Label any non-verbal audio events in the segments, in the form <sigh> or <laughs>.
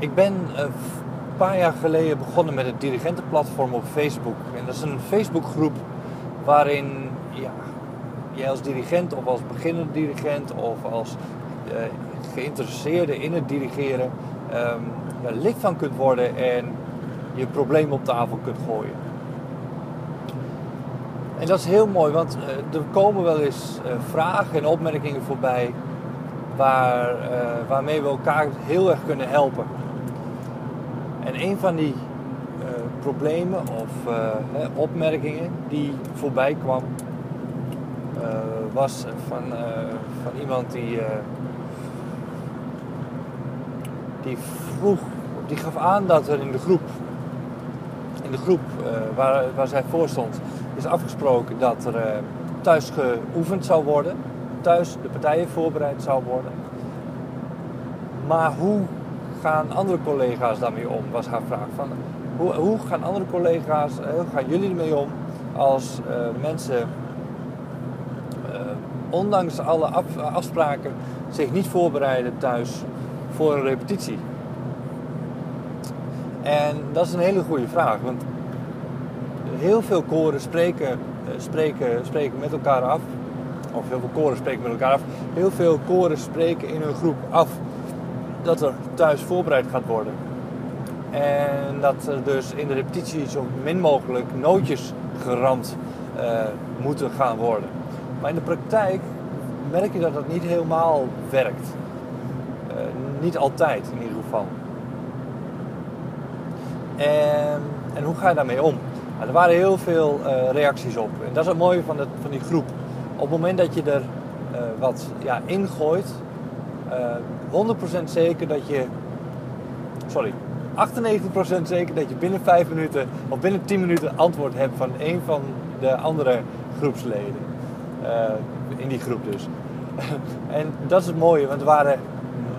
Ik ben een paar jaar geleden begonnen met het dirigentenplatform op Facebook. En dat is een Facebookgroep waarin ja, jij als dirigent of als beginnende dirigent of als uh, geïnteresseerde in het dirigeren um, lid van kunt worden en je problemen op tafel kunt gooien. En dat is heel mooi, want uh, er komen wel eens vragen en opmerkingen voorbij waar, waarmee we elkaar heel erg kunnen helpen. En een van die problemen of opmerkingen die voorbij kwam, was van, van iemand die die vroeg, die gaf aan dat er in de groep, in de groep waar, waar zij voor stond, is afgesproken dat er thuis geoefend zou worden, thuis de partijen voorbereid zou worden. Maar hoe gaan andere collega's daarmee om, was haar vraag. Van, hoe, hoe gaan andere collega's, uh, hoe gaan jullie ermee om als mensen, ondanks alle afspraken, zich niet voorbereiden thuis voor een repetitie? En dat is een hele goede vraag, want heel veel koren spreken, eh, spreken, spreken met elkaar af. Of heel veel koren spreken met elkaar af. Heel veel koren spreken in hun groep af dat er thuis voorbereid gaat worden. En dat er dus in de repetitie zo min mogelijk nootjes geramd uh, moeten gaan worden. Maar in de praktijk merk je dat dat niet helemaal werkt. Uh, niet altijd in ieder geval. En, en hoe ga je daarmee om? Nou, er waren heel veel uh, reacties op. En dat is het mooie van, de, van die groep. Op het moment dat je er wat ja, ingooit, uh, 100% zeker dat je. Sorry, 98% zeker dat je binnen 5 minuten of binnen 10 minuten antwoord hebt van een van de andere groepsleden. in die groep dus. <laughs> en dat is het mooie, want er waren,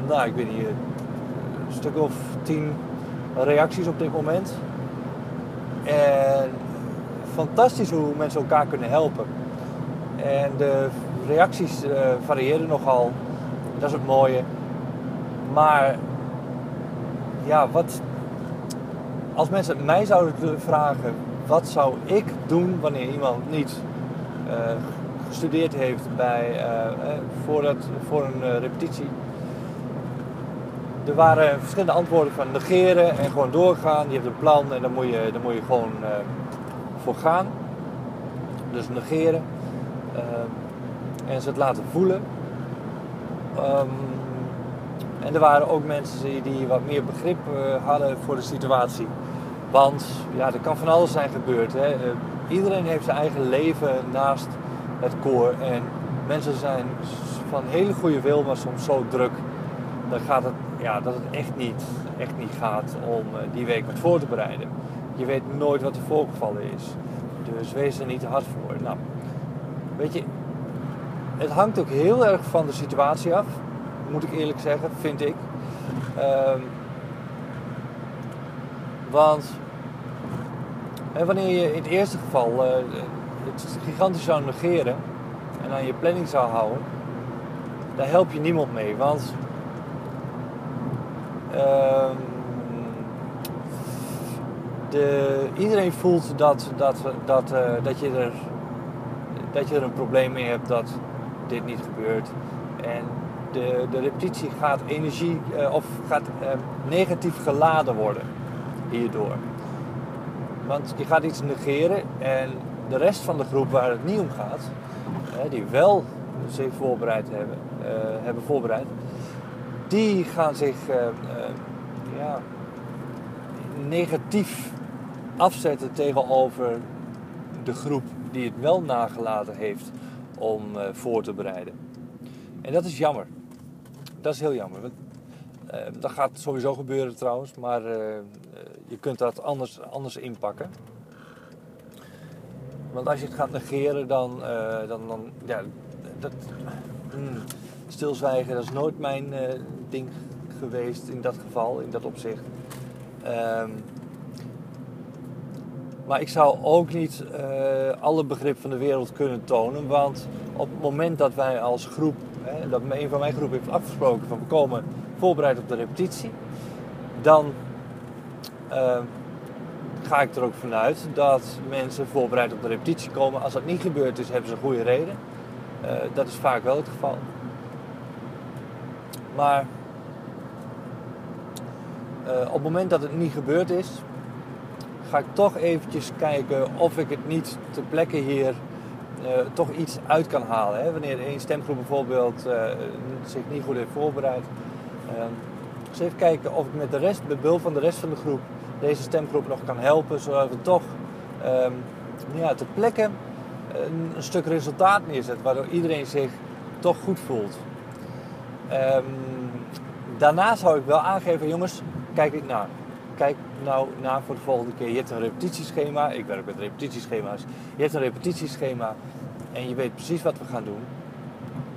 nou ik weet niet, een stuk of 10 reacties op dit moment. En fantastisch hoe mensen elkaar kunnen helpen. En de reacties uh, variëren nogal. Dat is het mooie. Maar ja, wat. Als mensen mij zouden vragen, wat zou ik doen wanneer iemand niet uh, gestudeerd heeft bij, uh, voor, dat, voor een repetitie? er waren verschillende antwoorden van negeren en gewoon doorgaan. Je hebt een plan en dan moet je, dan moet je gewoon uh, voor gaan. Dus negeren. En ze het laten voelen. Um, en er waren ook mensen die, die wat meer begrip uh, hadden voor de situatie. Want ja, er kan van alles zijn gebeurd. Hè. iedereen heeft zijn eigen leven naast het koor. En mensen zijn van hele goede wil, maar soms zo druk. Dan gaat het ja, dat het echt niet, echt niet gaat om eh, die week wat voor te bereiden. Je weet nooit wat er voorgevallen is. Dus wees er niet te hard voor. Nou, weet je, het hangt ook heel erg van de situatie af, moet ik eerlijk zeggen, vind ik. Um, want hè, wanneer je in het eerste geval uh, het gigantisch zou negeren en aan je planning zou houden, daar help je niemand mee. Want Ehm, de, iedereen voelt dat, dat, dat, uh, dat, je er, dat je er een probleem mee hebt dat dit niet gebeurt. En de, de repetitie gaat energie uh, of gaat uh, negatief geladen worden hierdoor. Want je gaat iets negeren en de rest van de groep waar het niet om gaat, die wel zich voorbereid hebben, hebben voorbereid, die gaan zich uh, uh, ja, negatief afzetten tegenover de groep die het wel nagelaten heeft om uh, voor te bereiden. En dat is jammer. Dat is heel jammer. dat gaat sowieso gebeuren trouwens, maar je kunt dat anders, anders inpakken. Want als je het gaat negeren, dan, dan, dan ja, dat, hmm, stilzwijgen, dat is nooit mijn ding geweest in dat geval, in dat opzicht. Um, maar ik zou ook niet uh, alle begrip van de wereld kunnen tonen, want op het moment dat wij als groep, hè, dat een van mijn groepen heeft afgesproken van we komen voorbereid op de repetitie, dan ehm, ga ik er ook vanuit dat mensen voorbereid op de repetitie komen. Als dat niet gebeurd is, hebben ze een goede reden. Uh, dat is vaak wel het geval. Maar op het moment dat het niet gebeurd is, ga ik toch eventjes kijken of ik het niet ter plekke hier uh, toch iets uit kan halen. Hè? Wanneer één stemgroep bijvoorbeeld zich niet goed heeft voorbereid. dus even kijken of ik met de rest, met behulp van de rest van de groep, deze stemgroep nog kan helpen, zodat we toch um, ja, ter plekke een, een, stuk resultaat neerzetten, waardoor iedereen zich toch goed voelt. Um, daarna zou ik wel aangeven, jongens, kijk ik naar. Kijk nou naar voor de volgende keer. Je hebt een repetitieschema, ik werk met repetitieschema's. Je hebt een repetitieschema en je weet precies wat we gaan doen.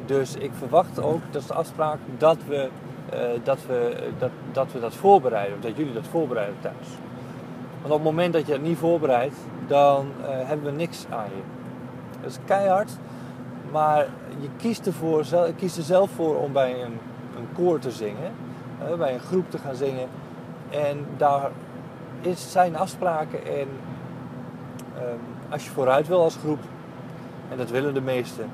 Dus ik verwacht ook, dat is de afspraak, dat we uh, dat, we, dat, dat we dat voorbereiden, of dat jullie dat voorbereiden thuis. Want op het moment dat je het niet voorbereidt, dan uh, hebben we niks aan je. Dat is keihard, maar je kiest, ervoor, kiest er zelf voor om bij een, een koor te zingen, bij een groep te gaan zingen. En daar is, zijn afspraken en ehm, als je vooruit wil als groep, en dat willen de meesten,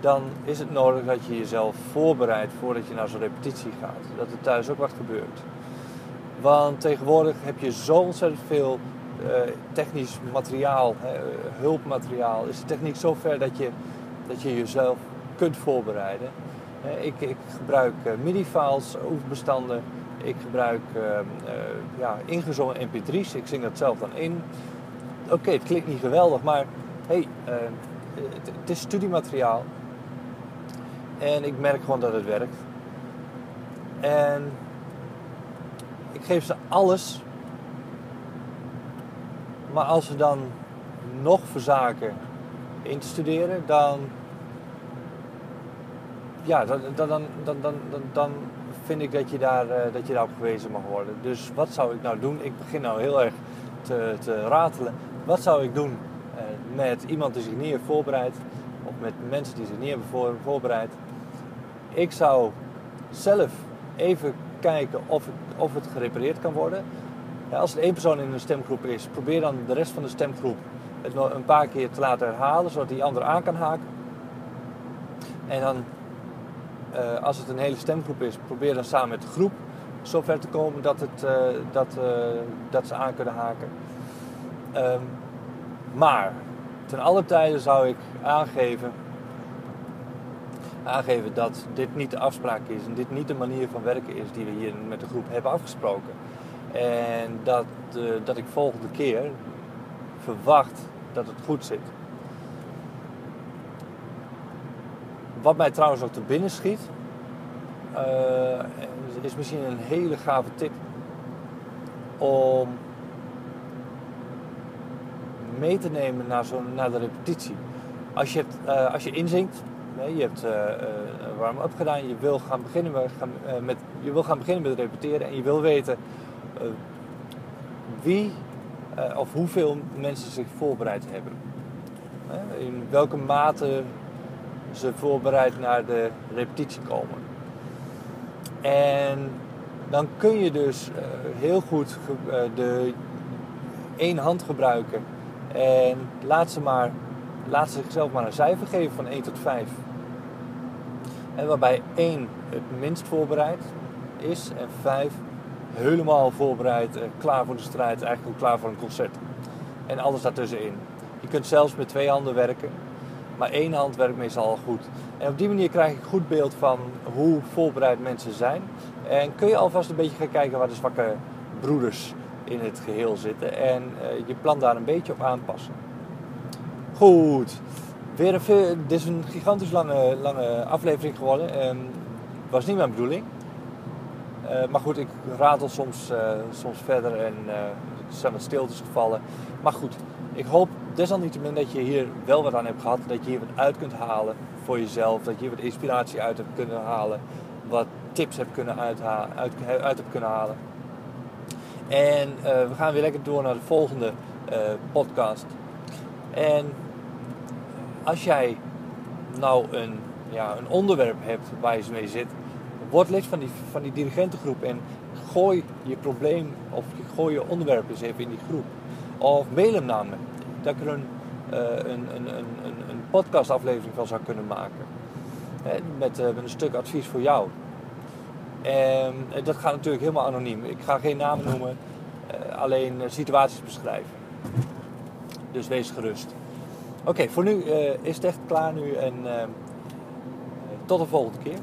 dan is het nodig dat je jezelf voorbereidt voordat je naar zo'n repetitie gaat. Dat er thuis ook wat gebeurt. Want tegenwoordig heb je zo ontzettend veel uh, technisch materiaal, hulpmateriaal. Is de techniek zo ver dat je, dat je jezelf kunt voorbereiden. ik, ik, gebruik uh, MIDI-files, oefenbestanden. Ik gebruik uh, ja, ingezongen mp3's. Ik zing dat zelf dan in. Oké, het klinkt niet geweldig, maar hey, het, het is studiemateriaal. En ik merk gewoon dat het werkt. En ik geef ze alles. Maar als ze dan nog verzaken in te studeren, dan. Ja, dan, dan, dan, dan, dan vind ik dat je, daar, eh, dat je daarop gewezen mag worden. Dus wat zou ik nou doen? Ik begin nou heel erg te, te ratelen. Wat zou ik doen eh, met iemand die zich niet heeft voorbereid? Of met mensen die zich niet hebben voorbereid? Ik zou zelf even kijken of het, of het gerepareerd kan worden. Ja, als er één persoon in een stemgroep is, probeer dan de rest van de stemgroep het een paar keer te laten herhalen, zodat die ander aan kan haken. En dan, uh, als het een hele stemgroep is, probeer dan samen met de groep zover te komen dat, het, uh, dat, uh, dat ze aan kunnen haken. Um, maar ten alle tijden zou ik aangeven aangeven dat dit niet de afspraak is en dit niet de manier van werken is die we hier met de groep hebben afgesproken. En dat, dat ik volgende keer verwacht dat het goed zit. Wat mij trouwens ook te binnen schiet, uh, is misschien een hele gave tip om mee te nemen naar, zo, naar de repetitie. Als je, hebt, uh, als je inzingt, je hebt uh, warm-up gedaan, je wil gaan beginnen gaan, met, je wil gaan beginnen met repeteren en je wil weten wie of hoeveel mensen zich voorbereid hebben. in welke mate ze voorbereid naar de repetitie komen. En dan kun je dus heel goed de één hand gebruiken en laat ze maar laat ze zichzelf maar een cijfer geven van 1 tot 5. En waarbij 1 het minst voorbereid is en 5 helemaal voorbereid, eh, klaar voor de strijd, eigenlijk ook klaar voor een concert. En alles daartussenin. Je kunt zelfs met twee handen werken, maar één hand werkt meestal al goed. En op die manier krijg ik goed beeld van hoe voorbereid mensen zijn. En kun je alvast een beetje gaan kijken waar de zwakke broeders in het geheel zitten. En uh, je plan daar een beetje op aanpassen. Goed, Weer een dit is een gigantisch lange, lange aflevering geworden. Um, was niet mijn bedoeling. Uh, maar goed, ik ratel soms, uh, soms verder en uh, er zijn wat stiltes gevallen. Maar goed, ik hoop desalniettemin dat je hier wel wat aan hebt gehad. Dat je hier wat uit kunt halen voor jezelf. Dat je hier wat inspiratie uit hebt kunnen halen. Wat tips hebt kunnen uit, uit hebt kunnen halen. En we gaan weer lekker door naar de volgende podcast. En als jij nou een, ja, een onderwerp hebt waar je mee zit, word lid van die, van die dirigentengroep en gooi je probleem of gooi je onderwerp eens even in die groep. Of mail hem naar me. Dat ik er een, uh, een, een, een, een podcastaflevering van zou kunnen maken. Met, uh, met een stuk advies voor jou. En dat gaat natuurlijk helemaal anoniem. Ik ga geen namen noemen, uh, alleen situaties beschrijven. Dus wees gerust. Oké, voor nu is het echt klaar nu en tot de volgende keer.